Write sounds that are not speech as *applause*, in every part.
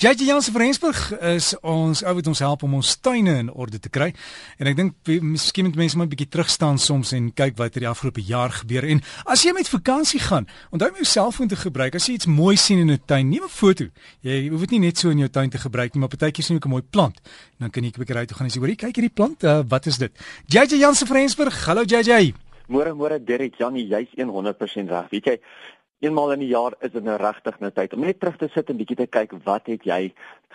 JJ Jansen van Rensburg is ons ou wat ons help om ons tuine in orde te kry. En ek dink miskien moet mense maar 'n bietjie terugstaan soms en kyk wat het die afgelope jaar gebeur. En as jy met vakansie gaan, onthou om jou selfoon te gebruik. As jy iets mooi sien in 'n tuin, neem 'n foto. Jy hoef dit nie net so in jou tuin te gebruik nie, maar partykeer sien jy 'n mooi plant. Dan kan jy 'n bietjie ry toe gaan en sê, "Hoerie, kyk hierdie plant, uh, wat is dit?" JJ Jansen van Rensburg. Hallo JJ. Môre môre Derek Janie, jy's 100% reg. Weet jy, eenmaal in die jaar is dit nou regtig nou tyd om net terug te sit en bietjie te kyk wat het jy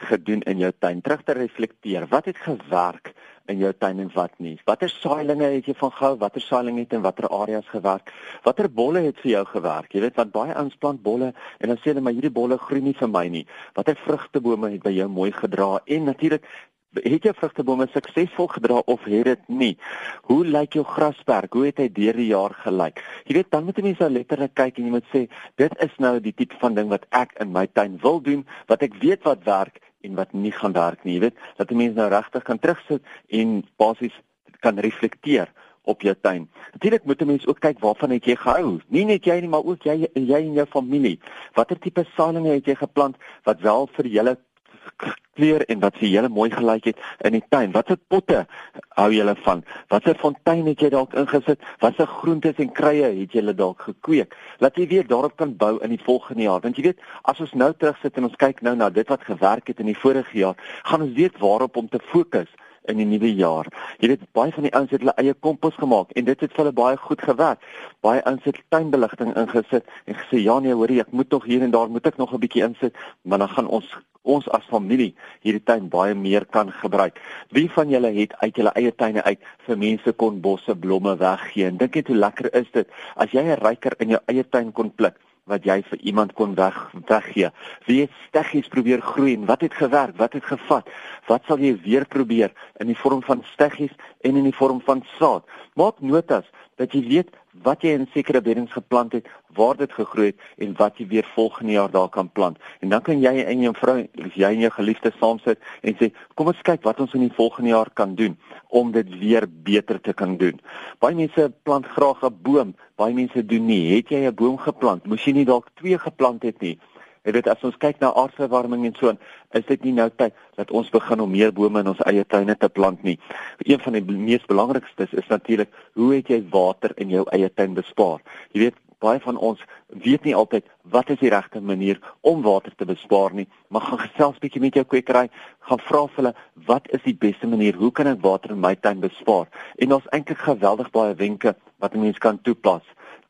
gedoen in jou tuin, terug te reflekteer. Wat het gewerk in jou tuin en wat nie? Watter saailinge het jy van gehou? Watter saailinge het in watter areas gewerk? Watter bolle het vir jou gewerk? Jy weet wat baie aansplant bolle en dan sê hulle maar hierdie bolle groei nie vir my nie. Watter vrugtebome het by jou mooi gedra? En natuurlik het jou vrugtebome suksesvol gedra of het dit nie? Hoe lyk jou grasperk? Hoe het hy deur die jaar gelyk? Jy weet, dan moet jy mens nou letterlik kyk en jy moet sê, dit is nou die tipe van ding wat ek in my tuin wil doen, wat ek weet wat werk en wat nie gaan werk nie. Jy weet, dat die mense nou regtig kan terugsit en basies kan reflekteer op jou tuin. Natuurlik moet 'n mens ook kyk waarvan het jy gehou. Nie net jy nie, maar ook jy en jy en jou familie. Watter tipe saailinge het jy geplant wat wel vir julle kleur en wat vir julle mooi gelyk het in die tuin. Watse potte hou julle van? Watse fontein het jy dalk ingesit? Watse groentes en kruie het julle dalk gekweek? Laat jy weer daarop kan bou in die volgende jaar. Want jy weet, as ons nou terugsit en ons kyk nou na dit wat gewerk het in die vorige jaar, gaan ons weet waarop om te fokus in die nuwe jaar. Jy weet baie van die ouens het hulle eie kompos gemaak en dit het vir hulle baie goed gewerk. Baie ouens het tuinbeligting ingesit en gesê ja nee, hoorie, ek moet tog hier en daar moet ek nog 'n bietjie insit, maar dan gaan ons ons as familie hierdie tuin baie meer kan gebruik. Wie van julle het uit julle eie tuine uit vir mense kon bosse blomme weggee? En dink net hoe lekker is dit as jy 'n ryker in jou eie tuin kon pluk wat jy vir iemand kon weg weggee. Wie het steggies probeer groei en wat het gewerk? Wat het gevat? Wat sal jy weer probeer in die vorm van steggies en in die vorm van saad? Maak notas dat jy weet wat jy in sekere beddings geplant het, waar dit gegroei het en wat jy weer volgende jaar daar kan plant. En dan kan jy en jou vrou, jy en jou geliefde saam sit en sê, "Kom ons kyk wat ons in die volgende jaar kan doen om dit weer beter te kan doen." Baie mense plant graag 'n boom, baie mense doen nie. Het jy 'n boom geplant? Moes jy nie dalk twee geplant het nie? Jy weet as ons kyk na aardverwarming en so, is dit nie nou tyd dat ons begin om meer bome in ons eie tuine te plant nie. Een van die mees belangrikstes is natuurlik hoe het jy water in jou eie tuin bespaar? Jy weet baie van ons weet nie altyd wat is die regte manier om water te bespaar nie, maar gaan gesels bietjie met jou kwekery, gaan vra vir hulle wat is die beste manier? Hoe kan ek water in my tuin bespaar? En daar's eintlik geweldig baie wenke wat 'n mens kan toepas.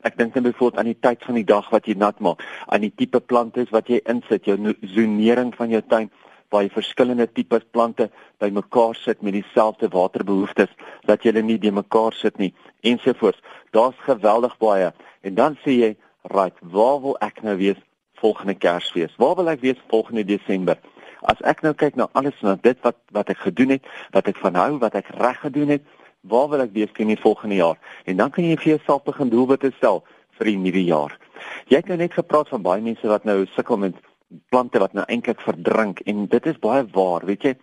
Ek dink dan byvoorbeeld aan die tyd van die dag wat jy nat maak, aan die tipe plante wat jy insit, jou zonering van jou tuin waar jy verskillende tipe plante bymekaar sit met dieselfde waterbehoeftes dat jy hulle nie de mekaar sit nie ensovoorts. Daar's geweldig baie. En dan sê jy, "Right, waar wil ek nou wees volgende Kersfees? Waar wil ek wees volgende Desember?" As ek nou kyk na alles na dit wat wat ek gedoen het, wat ek vanhou, wat ek reg gedoen het, waar wil ek wees teen die volgende jaar? En dan kan jy vir jouself begin doelwitte stel vir die nuwe jaar. Jy het nou net gepraat van baie mense wat nou sukkel met plante wat nou eintlik verdrink en dit is baie waar, weet jy?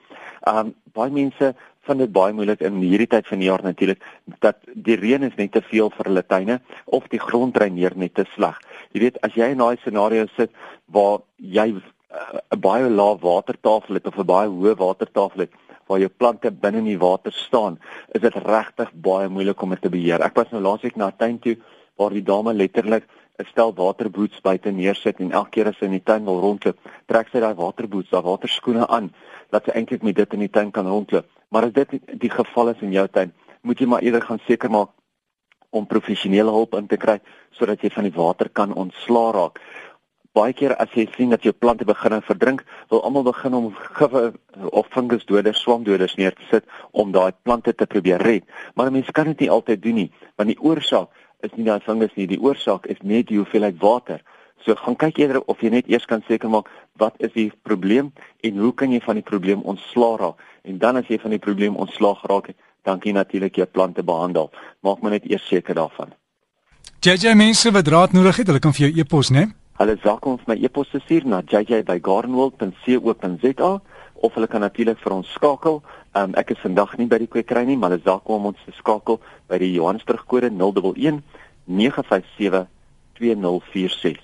Um baie mense vind dit baie moeilik in hierdie tyd van die jaar natuurlik dat die reën is net te veel vir hulle tuine of die grond dreineer net te sleg. Jy weet, as jy in daai scenario sit waar jy uh, 'n uh, baie lae watertafel het of 'n baie hoë watertafel het, waar jou plante binne in die water staan, is dit regtig baie moeilik om dit te beheer. Ek was nou laasweek na tuin toe waar die dame letterlik 'n stel waterboots buite neersit en elke keer as sy in die tuin wil rondloop, trek sy daai waterboots, daai waterskoene aan, dat sy eintlik met dit in die tuin kan rondloop. Maar as dit die geval is in jou tuin, moet jy maar eerder gaan seker maak om professionele hulp in te kry sodat jy van die water kan ontslaa raak baie keer as jy sien dat jou plante begin verdrink, wil almal begin om gif of fungusdoders, swamdoders neer te sit om daai plante te probeer red. Maar mense kan dit nie altyd doen nie, want die oorsaak is nie daai fungus nie, die oorsaak is net die hoeveelheid water. So gaan kyk eerder of jy net eers kan seker maak wat is die probleem en hoe kan jy van die probleem ontslaa raak? En dan as jy van die probleem ontslaa geraak het, dan kan jy natuurlik jou plante behandel. Maak maar net eers seker daarvan. JJ mense wat raad nodig het, hulle kan vir jou e-pos, né? Nee? Hulle sak ons my e-pos stuur na jj@gardenworld.co.za of hulle kan natuurlik vir ons skakel. Um, ek is vandag nie by die kwekery nie, maar hulle sak om ons te skakel by die Johannesburg kode 011 957 2046.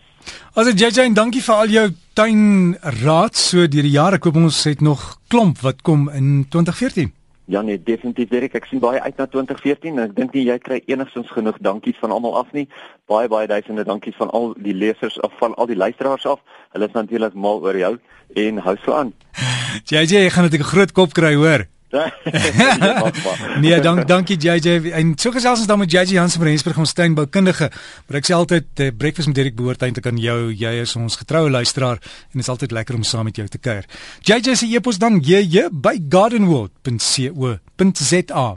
As dit JJ en dankie vir al jou tuinraad so deur die jare. Ek hoop ons het nog klomp wat kom in 2014. Ja nee, definitief Derek. Ek sien baie uit na 2014 en ek dink nie jy kry enigstens genoeg dankies van almal af nie. Baie baie duisende dankies van al die lesers of van al die luisteraars af. Hulle is natuurlik mal oor jou en hou so aan. *sighs* JJ, jy gaan net 'n groot kop kry, hoor. *laughs* nee, dank dankie JJ. En so gesels ons dan met JJ Jansen van Rensburg ons tuinboukundige. Maar ek sê altyd uh, breakfast met Derek behoort eintlik aan jou. Jy is ons getroue luisteraar en dit is altyd lekker om saam met jou te kuier. JJ se e-pos dan jy by gardenworld.co.za.